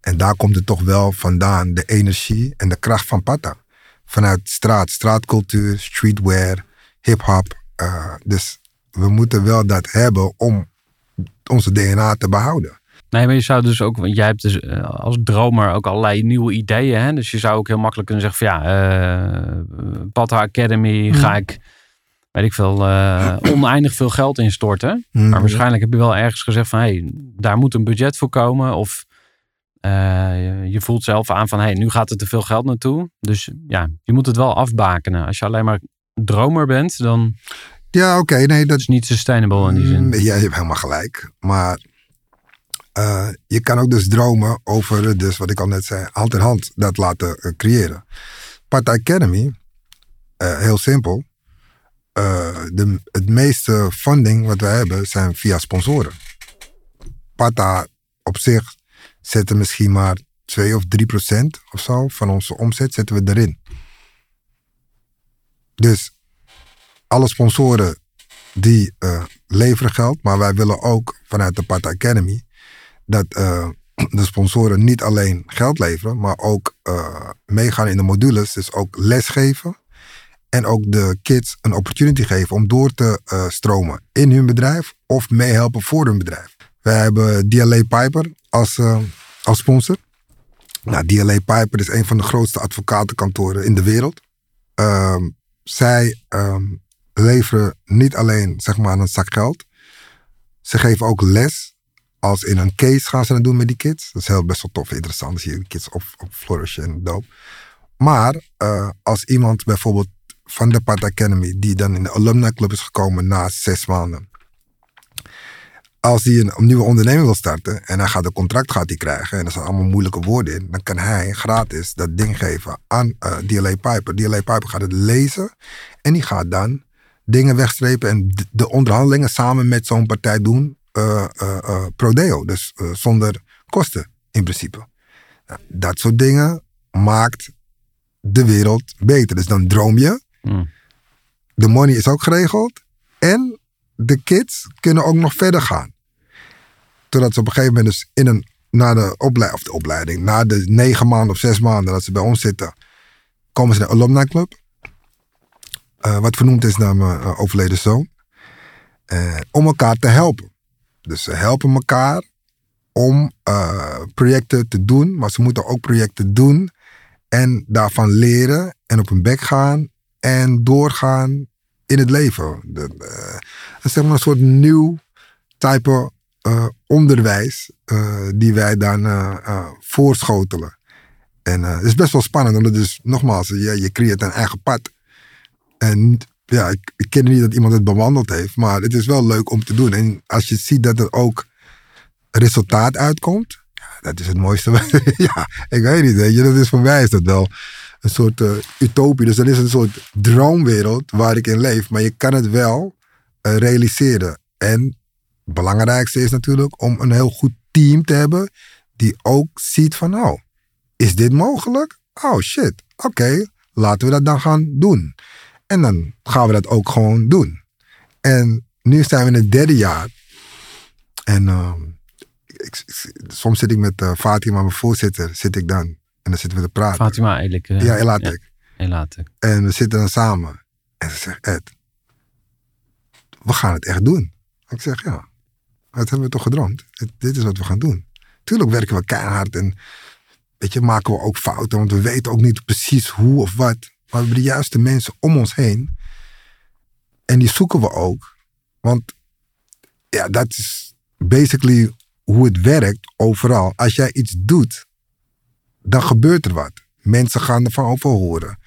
En daar komt het toch wel vandaan, de energie en de kracht van Pata. Vanuit straat, straatcultuur, streetwear, hip-hop. Eh, dus we moeten wel dat hebben om onze DNA te behouden. Nee, maar je zou dus ook, want jij hebt dus eh, als dromer ook allerlei nieuwe ideeën. Hè? Dus je zou ook heel makkelijk kunnen zeggen van ja, eh Pata Academy ga ik, weet ik veel, eh, <clears throat> oneindig veel geld instorten. Mhm. Maar waarschijnlijk heb je wel ergens gezegd van hé, hey, daar moet een budget voor komen. Of je- voelt zelf aan van hé, hey, nu gaat er te veel geld naartoe. Dus ja, je moet het wel afbakenen. Als je alleen maar dromer bent, dan Ja, oké, nee, dat is niet sustainable in die zin. Mm, Ja, je hebt helemaal gelijk. Maar eh, je kan ook dus dromen over, dus wat ik al net zei, hand in hand dat laten eh, creëren. Pata Academy, eh, heel simpel. eh, de, het meeste funding wat wij hebben zijn via sponsoren. Pata op zich zetten misschien maar 2 of 3 procent of zo van onze omzet zetten we erin. Dus alle sponsoren die eh, leveren geld, maar wij willen ook vanuit de Pata Academy dat eh, <clears throat> de sponsoren niet alleen geld leveren, maar ook eh, meegaan in de modules, dus ook lesgeven en ook de kids een opportunity geven om door te eh, stromen in hun bedrijf of meehelpen voor hun bedrijf. Wij hebben DLA Piper als, als sponsor. Nou, DLA Piper is een van de grootste advocatenkantoren in de wereld. Ehm, zij ehm, leveren niet alleen zeg maar, een zak geld. Ze geven ook les. Als in een case gaan ze dat doen met die kids. Dat is heel best wel tof interessant. Dan zie je de kids op, op flourishen en dope. Maar eh, als iemand bijvoorbeeld van de Pat Academy, die dan in de Alumni Club is gekomen na zes maanden. Als hij een, nieuwe onderneming wil starten en hij gaat een contract gaat hij krijgen en er zijn allemaal moeilijke woorden in, dan kan hij gratis dat ding geven aan eh, DLA Piper. DLA Piper gaat het lezen en die gaat dan dingen wegstrepen en de onderhandelingen samen met zo'n partij doen eh eh, eh, pro deo, dus zonder kosten in principe. Nou, dat soort dingen maakt de wereld beter. Dus dan droom je, Hmm. de money is ook geregeld en de kids kunnen ook nog verder gaan. Totdat ze op een gegeven moment dus in een, na de, oplei, of de opleiding, na de negen maanden of zes maanden dat ze bij ons zitten, komen ze naar de alumni club. Wat vernoemd is naar mijn overleden zoon. Om elkaar te helpen. Dus ze helpen elkaar om eh, projecten te doen, maar ze moeten ook projecten doen en daarvan leren en op hun bek gaan en doorgaan in het leven. De, eh, dat is zeg maar een soort nieuw type eh, onderwijs die wij dan voorschotelen. En het is best wel spannend, omdat dus nogmaals, je, je creëert een eigen pad. En ja, ik, ik ken niet dat iemand het bewandeld heeft, maar het is wel leuk om te doen. En als je ziet dat er ook resultaat uitkomt, dat is het mooiste. <laughs> ja, ik weet niet, weet je, dat is voor mij is dat wel een soort eh, utopie. Dus dat is een soort droomwereld waar ik in leef, maar je kan het wel eh, realiseren. En het belangrijkste is natuurlijk om een heel goed team te hebben die ook ziet van, oh, is dit mogelijk? Oh shit, oké, laten we dat dan gaan doen. En dan gaan we dat ook gewoon doen. En nu zijn we in het derde jaar. En ehm, ik, soms zit ik met eh, Fatima, mijn voorzitter, zit ik dan. En dan zitten we te praten. Fatima Elik. eh, Ja. Elatek. En we zitten dan samen. En ze zegt, Ed, we gaan het echt doen. Ik zeg, ja, dat hebben we toch gedroomd. Het- dit is wat we gaan doen. Tuurlijk werken we keihard en weet je, maken we ook fouten. Want we weten ook niet precies hoe of wat. Maar we hebben de juiste mensen om ons heen. En die zoeken we ook. Want ja, dat is basically hoe het werkt overal. Als jij iets doet, dan gebeurt er wat. Mensen gaan ervan over horen.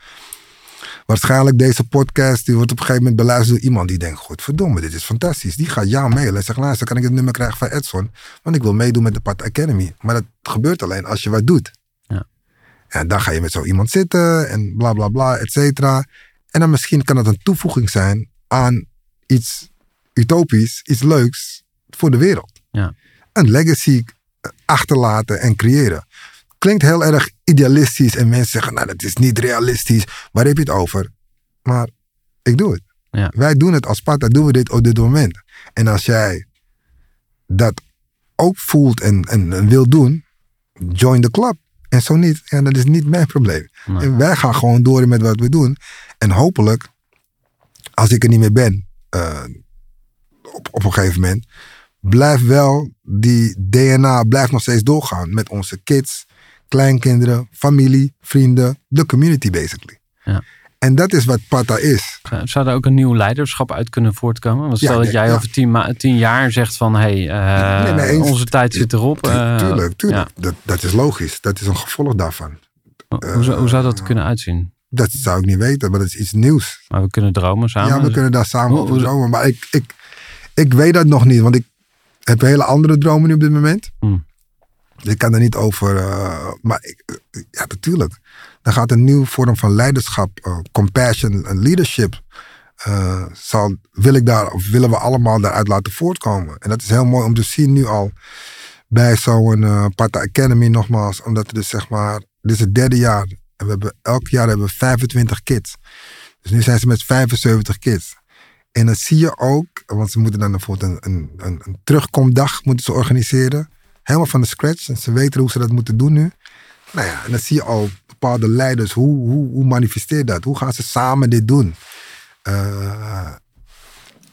Waarschijnlijk deze podcast, die wordt op een gegeven moment beluisterd door iemand die denkt, godverdomme, dit is fantastisch. Die gaat jou mailen en zegt, luister, kan ik het nummer krijgen van Edson? Want ik wil meedoen met de Pat Academy. Maar dat gebeurt alleen als je wat doet. Ja. Dan ga je met zo iemand zitten en bla bla bla, et cetera. En dan misschien kan het een toevoeging zijn aan iets utopisch, iets leuks voor de wereld. Ja. Een legacy eh, achterlaten en creëren. Klinkt heel erg idealistisch en mensen zeggen, nou dat is niet realistisch. Waar heb je het over? Maar ik doe het. Ja. Wij doen het als Sparta, doen we dit op dit moment. En als jij dat ook voelt en, en, en wil doen, join the club. En zo niet, ja, dat is niet mijn probleem. Nee. En wij gaan gewoon door met wat we doen. En hopelijk, als ik er niet meer ben, eh, op, op een gegeven moment, blijft wel die DNA blijft nog steeds doorgaan met onze kids, kleinkinderen, familie, vrienden, de community basically. Ja. En dat is wat Pata is. Zou er ook een nieuw leiderschap uit kunnen voortkomen? Want stel Ja, dat jij ja. over tien, tien jaar zegt van... hé, hey, nee, eens. onze tijd zit erop. Eh, tuurlijk, tuurlijk. Dat, dat is logisch. Dat is een gevolg daarvan. hoe, zou, hoe zou dat kunnen uitzien? Dat zou ik niet weten, maar dat is iets nieuws. Maar we kunnen dromen samen. Ja, we kunnen daar samen over dromen. Maar ik, ik, ik weet dat nog niet, want ik heb hele andere dromen nu op dit moment. Hmm. Ik kan er niet over. eh, maar ik, eh, ja, natuurlijk. Dan gaat een nieuw vorm van leiderschap, eh, compassion en leadership. eh, zal, wil ik daar, of willen we allemaal daaruit laten voortkomen. En dat is heel mooi om te zien nu al bij zo'n Pata Academy nogmaals. Omdat het dus zeg maar, dit is het derde jaar. En we hebben, elk jaar hebben we 25 kids. Dus nu zijn ze met 75 kids. En dan zie je ook, want ze moeten dan bijvoorbeeld een, een, een terugkomdag moeten ze organiseren. Helemaal van de scratch. En ze weten hoe ze dat moeten doen nu. Nou ja, en dan zie je al bepaalde leiders. Hoe, hoe, hoe manifesteert dat? Hoe gaan ze samen dit doen? Eh,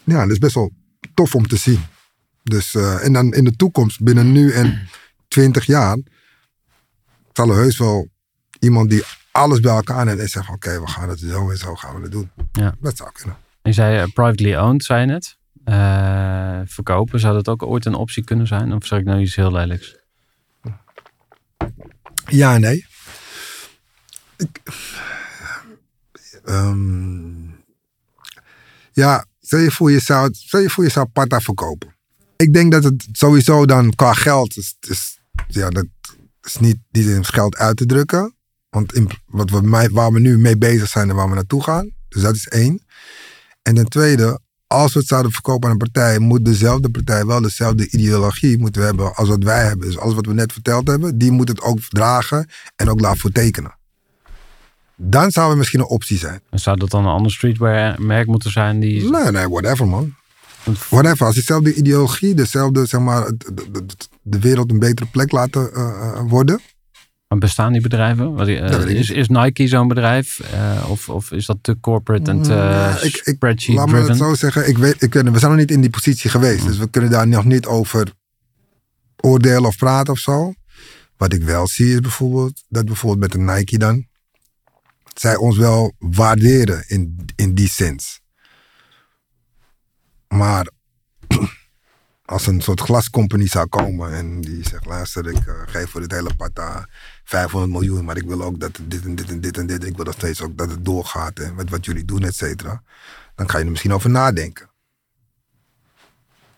ja, dat is best wel tof om te zien. Dus, eh, en dan in de toekomst, binnen nu en 20 jaar, zal er heus wel iemand die alles bij elkaar neemt en zegt oké, we gaan het zo en zo gaan we het doen. Ja. Dat zou kunnen. Je zei eh, privately owned, zei je net. Verkopen, zou dat ook ooit een optie kunnen zijn? Of zeg ik nou iets heel lelijks? Ja nee. Ehm, ja, stel je voor je zou, stel je voor je zou Pata verkopen. Ik denk dat het sowieso dan qua geld is, is ja, dat is niet, niet in geld uit te drukken. Want in, wat we, waar we nu mee bezig zijn en waar we naartoe gaan. Dus dat is één. En ten tweede, als we het zouden verkopen aan een partij, moet dezelfde partij wel dezelfde ideologie moeten hebben als wat wij hebben. Dus alles wat we net verteld hebben, die moet het ook dragen en ook laten tekenen. Dan zou het misschien een optie zijn. En zou dat dan een ander streetwear merk moeten zijn die... Nee, nee, whatever man. Whatever, als diezelfde ideologie, dezelfde, zeg maar, het- de, de, de wereld een betere plek laten eh, eh, worden. Maar bestaan die bedrijven? Wat, eh, is, is Nike zo'n bedrijf? Eh, of, of is dat te corporate en te Ja, ik- ik- spreadsheet Laat me het zo zeggen, ik weet, ik, we zijn nog niet in die positie geweest. Dus we kunnen daar nog niet over oordelen of praten of zo. Wat ik wel zie is bijvoorbeeld, dat bijvoorbeeld met de Nike dan, zij ons wel waarderen in, in die sens. Maar <clears throat> als een soort glascompany zou komen en die zegt, luister, ik eh, geef voor dit hele pata 500 miljoen, maar ik wil ook dat dit en dit en dit en dit, ik wil nog steeds ook dat het doorgaat en met wat jullie doen, et cetera. Dan ga je er misschien over nadenken.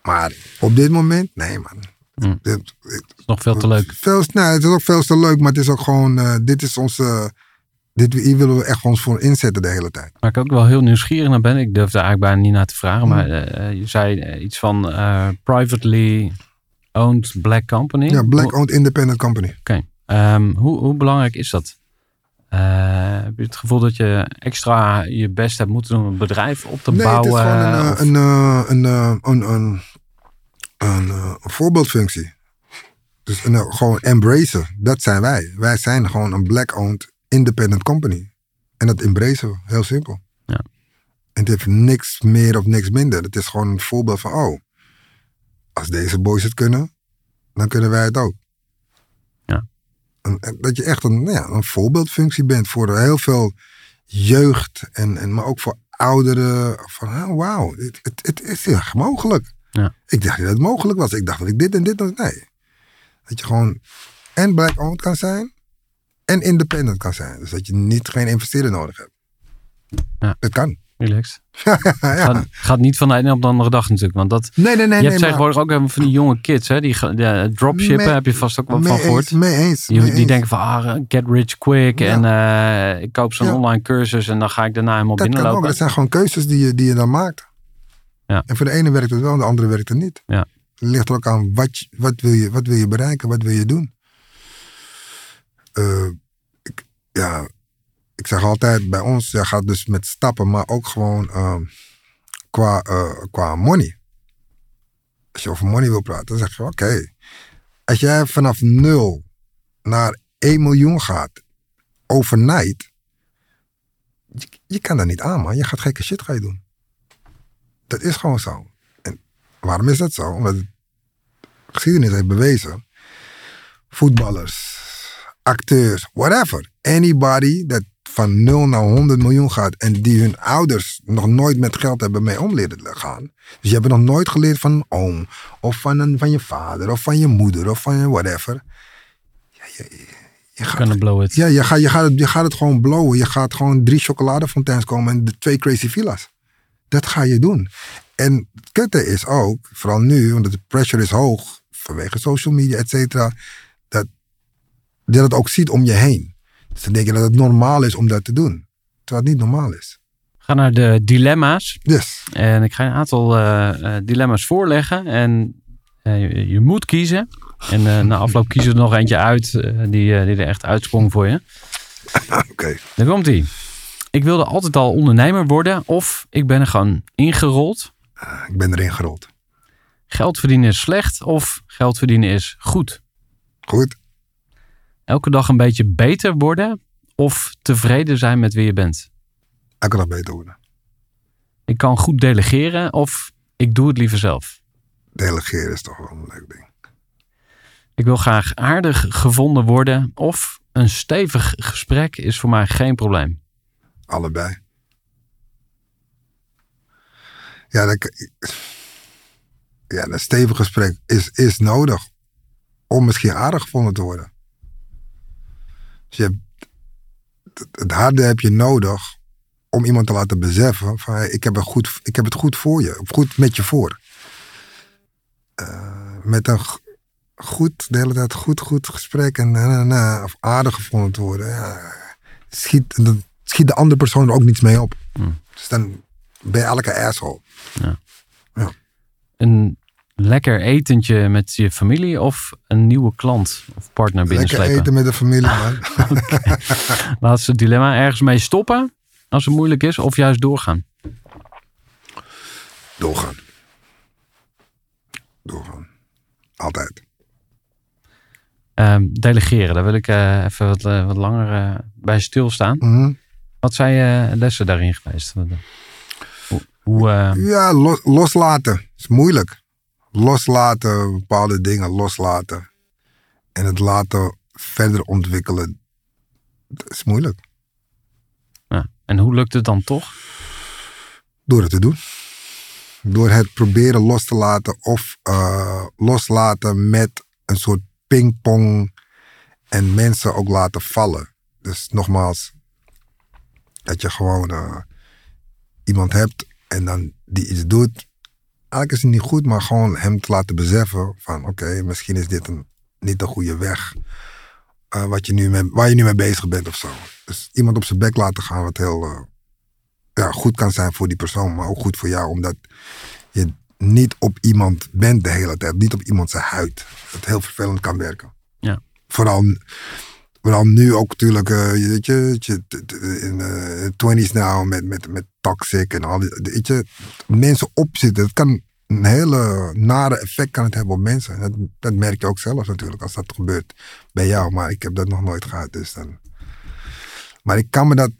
Maar op dit moment, nee man. Hm. Dit- dit- is nog veel te leuk. veel, nee, het is ook veel te leuk, maar het is ook gewoon, eh, dit is onze, dit, hier willen we echt ons voor inzetten de hele tijd. Waar ik ook wel heel nieuwsgierig naar ben. Ik durf er eigenlijk bijna niet naar te vragen. Hmm. Maar eh, je zei eh, iets van eh, privately owned black company. Ja, Black Owned Independent Company. Oké. Ehm, hoe, hoe belangrijk is dat? Eh, heb je het gevoel dat je extra je best hebt moeten doen om een bedrijf op te Nee, het bouwen? is gewoon een, eh, een, eh, een, een, een, een, voorbeeldfunctie. Dus eh, gewoon embracen. Dat zijn wij. Wij zijn gewoon een black-owned independent company. En dat embracen we. Heel simpel. Ja. En het heeft niks meer of niks minder. Het is gewoon een voorbeeld van, oh, als deze boys het kunnen, dan kunnen wij het ook. Dat je echt een, nou ja, een voorbeeldfunctie bent voor heel veel jeugd, en, en, maar ook voor ouderen. Van, oh, wauw, het, het, het is echt mogelijk. Ja. Ik dacht dat het mogelijk was. Ik dacht dat ik dit en dit en nee. Dat je gewoon en black-owned kan zijn en independent kan zijn. Dus dat je niet geen investeerder nodig hebt. Ja. Dat kan. Relaxed. <laughs> ja. Gaat, gaat niet van de ene op de andere dag natuurlijk. Want dat, Nee, nee, nee. je nee hebt maar- tegenwoordig ook helemaal van die jonge kids. Hè, die de, dropshippen Mee- heb je vast ook wel van gehoord. mee eens. Die, mee die eens. denken van, ah, get rich quick. Ja. En eh, ik koop zo'n Ja. online cursus en dan ga ik daarna helemaal Dat kan ook. binnenlopen. Dat zijn gewoon keuzes die je, die je dan maakt. Ja. En voor de ene werkt het wel, en de andere werkt het niet. Ja. Het ligt er ook aan wat, wat, wil je, wat wil je bereiken, wat wil je doen. Eh, ik, ja, ik zeg altijd bij ons, ja, gaat dus met stappen, maar ook gewoon ehm, qua, eh, qua money. Als je over money wil praten, dan zeg je oké. Als jij vanaf nul naar 1 miljoen gaat, overnight, je, je kan dat niet aan, man. Je gaat gekke shit ga je doen. Dat is gewoon zo. En waarom is dat zo? Omdat de geschiedenis heeft bewezen. Voetballers, acteurs, whatever. Anybody dat van 0 naar 100 miljoen gaat en die hun ouders nog nooit met geld hebben mee om leren gaan. Dus je hebt nog nooit geleerd van een oom, of van, een, van je vader, of van je moeder, of van je whatever. Ja, je, je, je gaat blow it. ja, je gaat, je, gaat het, je gaat het gewoon blowen. Je gaat gewoon drie chocoladefontains komen en de twee crazy villas. Dat ga je doen. En het kutte is ook, vooral nu, want de pressure is hoog vanwege social media, et cetera, dat, dat het ook ziet om je heen. Dus dan denk je dat het normaal is om dat te doen. Terwijl het niet normaal is. Ga naar de dilemma's. Dus, En ik ga een aantal eh, eh, dilemma's voorleggen. En eh, je, je moet kiezen. En na afloop kiezen we er nog eentje uit die, die er echt uitsprong voor je. <laughs> oké. Daar komt ie. Ik wilde altijd al ondernemer worden. Of ik ben er gewoon ingerold. Ik ben erin gerold. Geld verdienen is slecht. Of geld verdienen is goed. Goed? Elke dag een beetje beter worden. Of tevreden zijn met wie je bent. Elke dag beter worden. Ik kan goed delegeren. Of ik doe het liever zelf. delegeren is toch wel een leuk ding. Ik wil graag aardig gevonden worden of een stevig gesprek is voor mij geen probleem. Allebei. Ja, dat, ja, een stevig gesprek is, is nodig om misschien aardig gevonden te worden. Dus je hebt, het- harde heb je nodig om iemand te laten beseffen van ik, heb het goed, ik heb het goed voor je, of goed met je voor. Eh, met een goed, de hele tijd goed, goed gesprek en na, of aardig gevonden te worden. Ja, schiet, dan schiet de andere persoon er ook niets mee op. Hmm. Dus dan ben je elke asshole. Een lekker etentje met je familie of een nieuwe klant of partner Lekker binnenslepen? eten met de familie, man. <laughs> Laatste dilemma. Ergens mee stoppen als het moeilijk is of juist doorgaan? Doorgaan. Doorgaan. Altijd. Ehm, delegeren, daar wil ik eh, even wat, eh, wat langer eh, bij stilstaan. Mhm. Wat zijn je lessen daarin geweest? Hoe, hoe, eh, Ja, lo- loslaten is moeilijk. Loslaten, bepaalde dingen loslaten. En het laten verder ontwikkelen, dat is moeilijk. ja. En hoe lukt het dan toch? Door het te doen. Door het proberen los te laten of eh, loslaten met een soort pingpong en mensen ook laten vallen. Dus nogmaals, dat je gewoon eh, iemand hebt en dan die iets doet. Eigenlijk is het niet goed, maar gewoon hem te laten beseffen van oké, misschien is dit een, niet de goede weg eh, wat je nu mee, waar je nu mee bezig bent of zo. Dus iemand op zijn bek laten gaan wat heel eh, ja, goed kan zijn voor die persoon, maar ook goed voor jou, omdat je niet op iemand bent de hele tijd, niet op iemand zijn huid. Dat heel vervelend kan werken. Ja. Vooral, vooral nu ook natuurlijk, eh, weet je, in de twenties nou met, met, met toxic en al die, weet je, mensen opzitten. Het kan een hele nare effect kan het hebben op mensen. Dat, dat merk je ook zelf natuurlijk als dat gebeurt bij jou, maar ik heb dat nog nooit gehad, dus dan. Maar ik kan me dat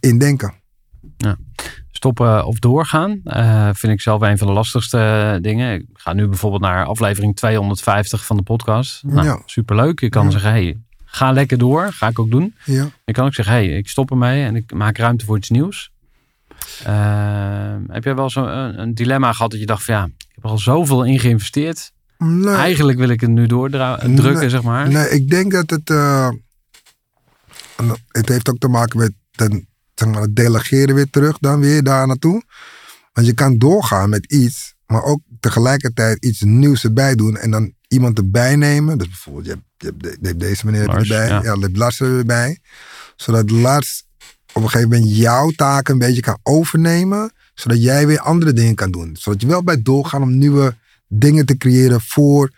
indenken. Stoppen of doorgaan eh, vind ik zelf een van de lastigste eh, dingen. Ik ga nu bijvoorbeeld naar aflevering 250 van de podcast. Nou, Ja. superleuk. Je kan Ja. zeggen, hey, ga lekker door. Ga ik ook doen. Ja. Je kan ook zeggen, hey, ik stop ermee en ik maak ruimte voor iets nieuws. Eh, heb jij wel zo'n een, een dilemma gehad dat je dacht van ja, ik heb er al zoveel in geïnvesteerd. Nee, Eigenlijk wil ik het nu doordrukken, Nee. zeg maar. nee, ik denk dat het. eh, het heeft ook te maken met ten, zeg maar, het delegeren weer terug, dan weer daar naartoe. Want je kan doorgaan met iets, maar ook tegelijkertijd iets nieuws erbij doen en dan iemand erbij nemen. Dus bijvoorbeeld, je hebt, je hebt, de- deze meneer Lars, erbij, ja. ja. Lars erbij. Zodat Lars op een gegeven moment jouw taken een beetje kan overnemen, zodat jij weer andere dingen kan doen. Zodat je wel bij doorgaan om nieuwe dingen te creëren voor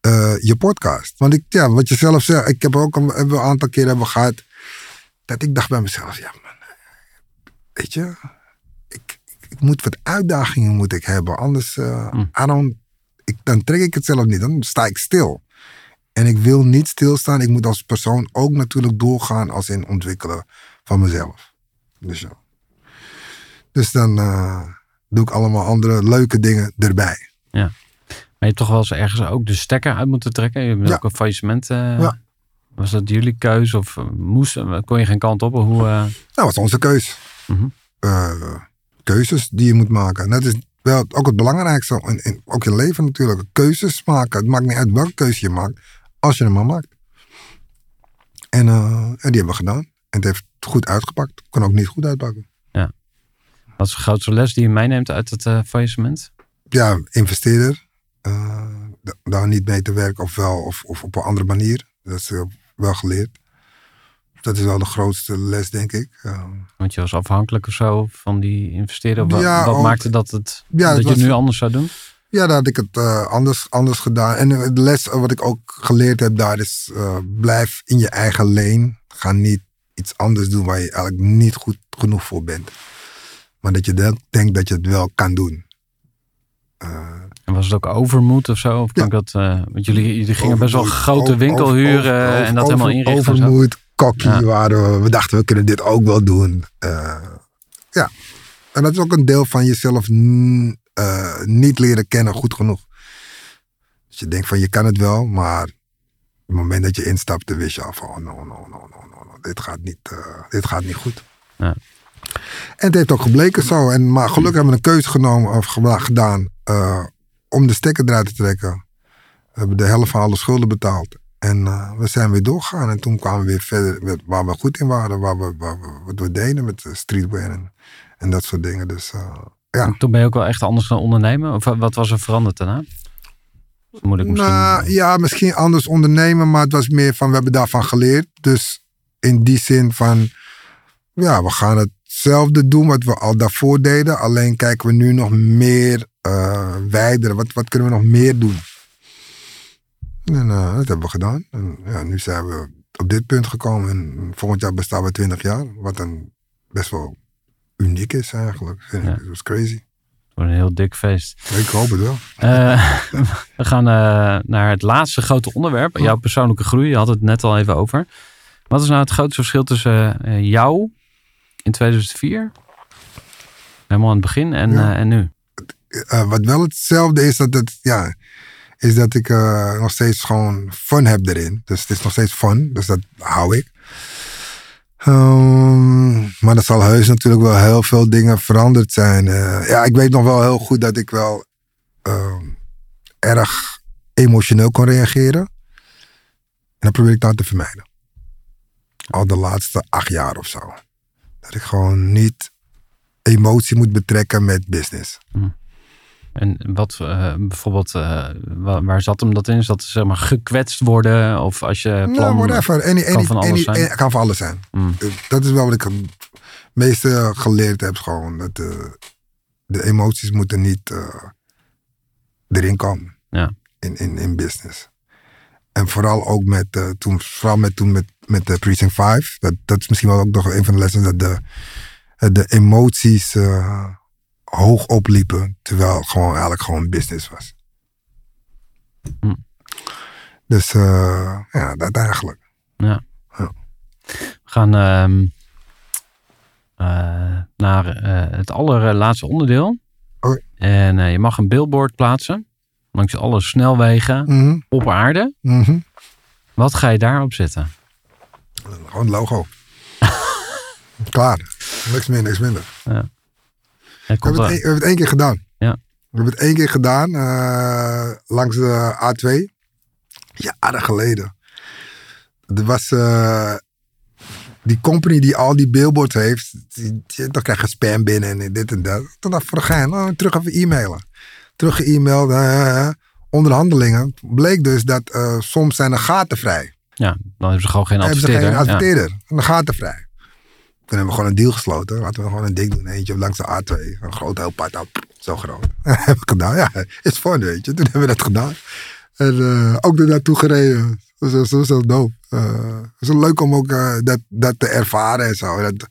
eh, je podcast. Want ik, ja, wat je zelf zegt, ik heb ook een, een aantal keer hebben gehad dat ik dacht bij mezelf, ja man, weet je, ik, ik, moet wat uitdagingen moet ik hebben, anders eh, Hm. I don't, ik, dan trek ik het zelf niet, dan sta ik stil. En ik wil niet stilstaan, ik moet als persoon ook natuurlijk doorgaan als in ontwikkelen van mezelf. Dus ja. Dus dan eh, doe ik allemaal andere leuke dingen erbij. Maar je hebt toch wel eens ergens ook de stekker uit moeten trekken. Je hebt Ja. ook een faillissement. eh, Ja. Was dat jullie keuze of eh, moest, kon je geen kant op? Hoe, Nou, dat is onze keus. Mhm. Keuzes die je moet maken. Dat is wel ook het belangrijkste. In, in, ook in leven natuurlijk. Keuzes maken. Het maakt niet uit welke keuze je maakt. Als je hem maar maakt. En, eh, en die hebben we gedaan. En het heeft goed uitgepakt. Kan ook niet goed uitpakken. wat is de grootste les die je meeneemt uit het eh, faillissement? Ja, investeerder. eh, da- daar niet mee te werken. Of wel. Of, of op een andere manier. Dat is wel geleerd. Dat is wel de grootste les, denk ik. Want je was afhankelijk of zo van die investeerder. Wat, Ja, maakte dat, het, Ja, dat het je was- nu anders zou doen? Ja, daar had ik het eh, anders, anders gedaan. En eh, de les wat ik ook geleerd heb daar is... eh, blijf in je eigen lane. Ga niet iets anders doen waar je eigenlijk niet goed genoeg voor bent. Maar dat je denkt dat je het wel kan doen. Eh, En was het ook overmoed of zo? Of Ja. dat, eh, want jullie, jullie gingen best wel grote over- winkel over- huren over- en dat helemaal inrichten. Overmoed, kokkie, Ja. waren we, we dachten we kunnen dit ook wel doen. Eh, ja, en dat is ook een deel van jezelf eh, niet leren kennen goed genoeg. Dus je denkt van je kan het wel, maar op het moment dat je instapte, wist je al van oh, no, no, no, no, no, no, dit gaat niet, eh, dit gaat niet goed. Ja. En het heeft ook gebleken zo. En, maar gelukkig hebben we een keuze genomen, of ge- gedaan eh, om de stekker eruit te trekken. We hebben de helft van alle schulden betaald. En we zijn weer doorgegaan. En toen kwamen we weer verder met waar we goed in waren. Waar we, waar we, wat we deden met streetwear en, en dat soort dingen. Dus ja. En Toen ben je ook wel echt anders gaan ondernemen? Of wat was er veranderd daarna? Moet ik misschien... Nou, ja, misschien anders ondernemen, maar het was meer van we hebben daarvan geleerd. Dus in die zin van, ja, we gaan hetzelfde doen wat we al daarvoor deden. Alleen kijken we nu nog meer eh wijder. Wat, wat kunnen we nog meer doen? En eh, dat hebben we gedaan. En ja, nu zijn we op dit punt gekomen. En volgend jaar bestaan we 20 jaar. Wat dan best wel uniek is eigenlijk. Vind ik. Ja. Dat was crazy. Voor een heel dik feest. Ik hoop het wel. Eh, <laughs> we gaan eh, naar het laatste grote onderwerp. Jouw persoonlijke groei. Je had het net al even over. Wat is nou het grootste verschil tussen eh, jou in 2004, helemaal aan het begin, en, Ja. en nu? Wat wel hetzelfde is, dat het, ja, is dat ik nog steeds gewoon fun heb erin. Dus het is nog steeds fun, dus dat hou ik. Ehm, maar er zal heus natuurlijk wel heel veel dingen veranderd zijn. Eh, ja, ik weet nog wel heel goed dat ik wel ehm, erg emotioneel kon reageren. En dat probeer ik nou te vermijden. Al de laatste acht jaar of zo. Dat ik gewoon niet emotie moet betrekken met business. En wat eh, bijvoorbeeld, eh, wa- waar zat hem dat in? Is dat zeg maar gekwetst worden? Of als je plan... Nou, whatever. Any, kan any, van alles any- zijn. any- kan van alles zijn. Mm. Eh, Dat is wel wat ik het meeste geleerd heb. Gewoon dat eh, de emoties moeten niet eh, erin komen. Ja. In, in, in business. En vooral ook met, eh, toen, vooral met, toen met, met de Precinct 5. Dat, dat is misschien wel ook nog een van de lessen. Dat de, eh, de emoties eh, hoog opliepen. Terwijl het gewoon eigenlijk gewoon business was. Hm. Dus eh, ja, dat eigenlijk. Ja. Ja. We gaan ehm, eh, naar eh, het allerlaatste onderdeel. En je mag een billboard plaatsen langs alle snelwegen Mhm, op aarde. mhm. Wat ga je daarop zetten? Gewoon logo. <laughs> Klaar. Niks meer, niks minder. Er We hebben, het, één- we hebben het één keer gedaan. Ja. We hebben het één keer gedaan eh, langs de A2. Jaren geleden. Er was eh, die company die al die billboards heeft. Die, die, dan krijg je spam binnen en dit en dat. Toen dacht ik voor gein, oh, terug even e-mailen. Terug ge-mailed, eh, onderhandelingen. Bleek dus dat soms zijn er gaten vrij. ja, dan hebben ze gewoon geen hebben ze adverteerder. geen Ja. adverteerder. En dan gaat er vrij. Toen hebben we gewoon een deal gesloten. Laten we gewoon een ding doen. Eentje langs de A2. Een groot heel pad. nou, Zo groot. <laughs> heb ik gedaan. Ja, is fun, weet je. Toen hebben we dat gedaan. En eh, ook er naartoe gereden. Dat was, dat heel dope. Eh, het is leuk om ook eh, dat, dat te ervaren en zo. Dat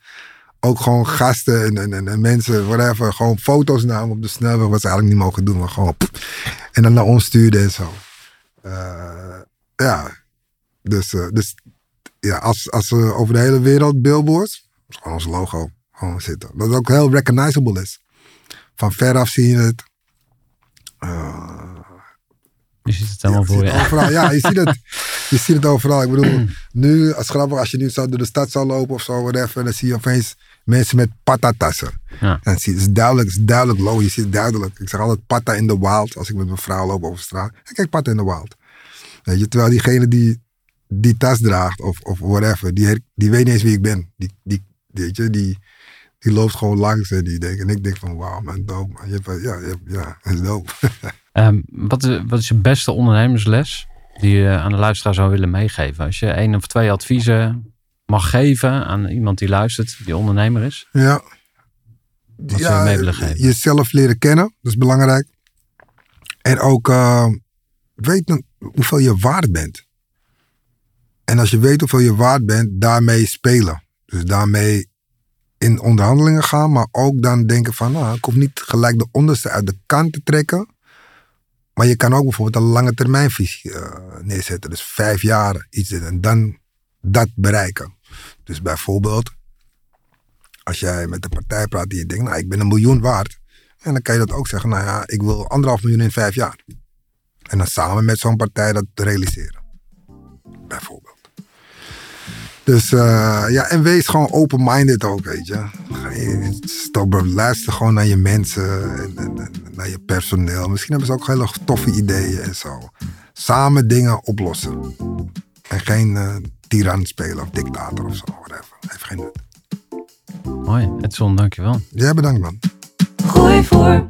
ook gewoon gasten en, en, en, en mensen, whatever, gewoon foto's namen op de snelweg. Wat ze eigenlijk niet mogen doen. Maar gewoon. en dan naar ons stuurden en zo. Ja. Dus, dus ja, als, als we over de hele wereld billboards, is gewoon ons logo gewoon zitten. Dat het ook heel recognizable is. Van veraf zie je het. Eh, Je ziet het helemaal je voor je. het overal. Ja, je ziet het. <laughs> Je ziet het overal. Ik bedoel, nu, als grappig, als je nu zo door de stad zou lopen of zo, whatever, dan zie je opeens mensen met patatassen. Ja. En zie, het is duidelijk, het is duidelijk low. Je ziet het duidelijk. Ik zeg altijd patta in the wild als ik met mijn vrouw loop over straat. Kijk patta in the wild. Weet je, terwijl diegene die die tas draagt of, of whatever, die, die weet niet eens wie ik ben. Die, die, weet je, die, die loopt gewoon langs en die denkt, en ik denk van wauw man, dope man. Je hebt, ja, je hebt, ja, dat is <laughs> dope. Ehm, wat, is, wat is je beste ondernemersles die je aan de luisteraar zou willen meegeven? Als je één of twee adviezen mag geven aan iemand die luistert, die ondernemer is. Ja. Wat zou je mee willen geven? Jezelf leren kennen, dat is belangrijk. En ook eh, weten hoeveel je waard bent. En als je weet hoeveel je waard bent, daarmee spelen. Dus daarmee in onderhandelingen gaan, maar ook dan denken van, nou, ik hoef niet gelijk de onderste uit de kant te trekken. Maar je kan ook bijvoorbeeld een lange termijnvisie eh, neerzetten. Dus vijf jaar iets en dan dat bereiken. Dus bijvoorbeeld, als jij met een partij praat die je denkt, nou, ik ben een miljoen waard. En dan kan je dat ook zeggen, nou ja, ik wil anderhalf miljoen in vijf jaar. En dan samen met zo'n partij dat realiseren. Bijvoorbeeld. Dus uh, ja, en wees gewoon open-minded ook, weet je. Stop, luister gewoon naar je mensen en, en, en, naar je personeel. Misschien hebben ze ook hele toffe ideeën en zo. Samen dingen oplossen. En geen uh, tiran spelen of dictator of zo, whatever. Heeft geen nut. Mooi, Edson, dankjewel. Jij bedankt, man. Gooi voor.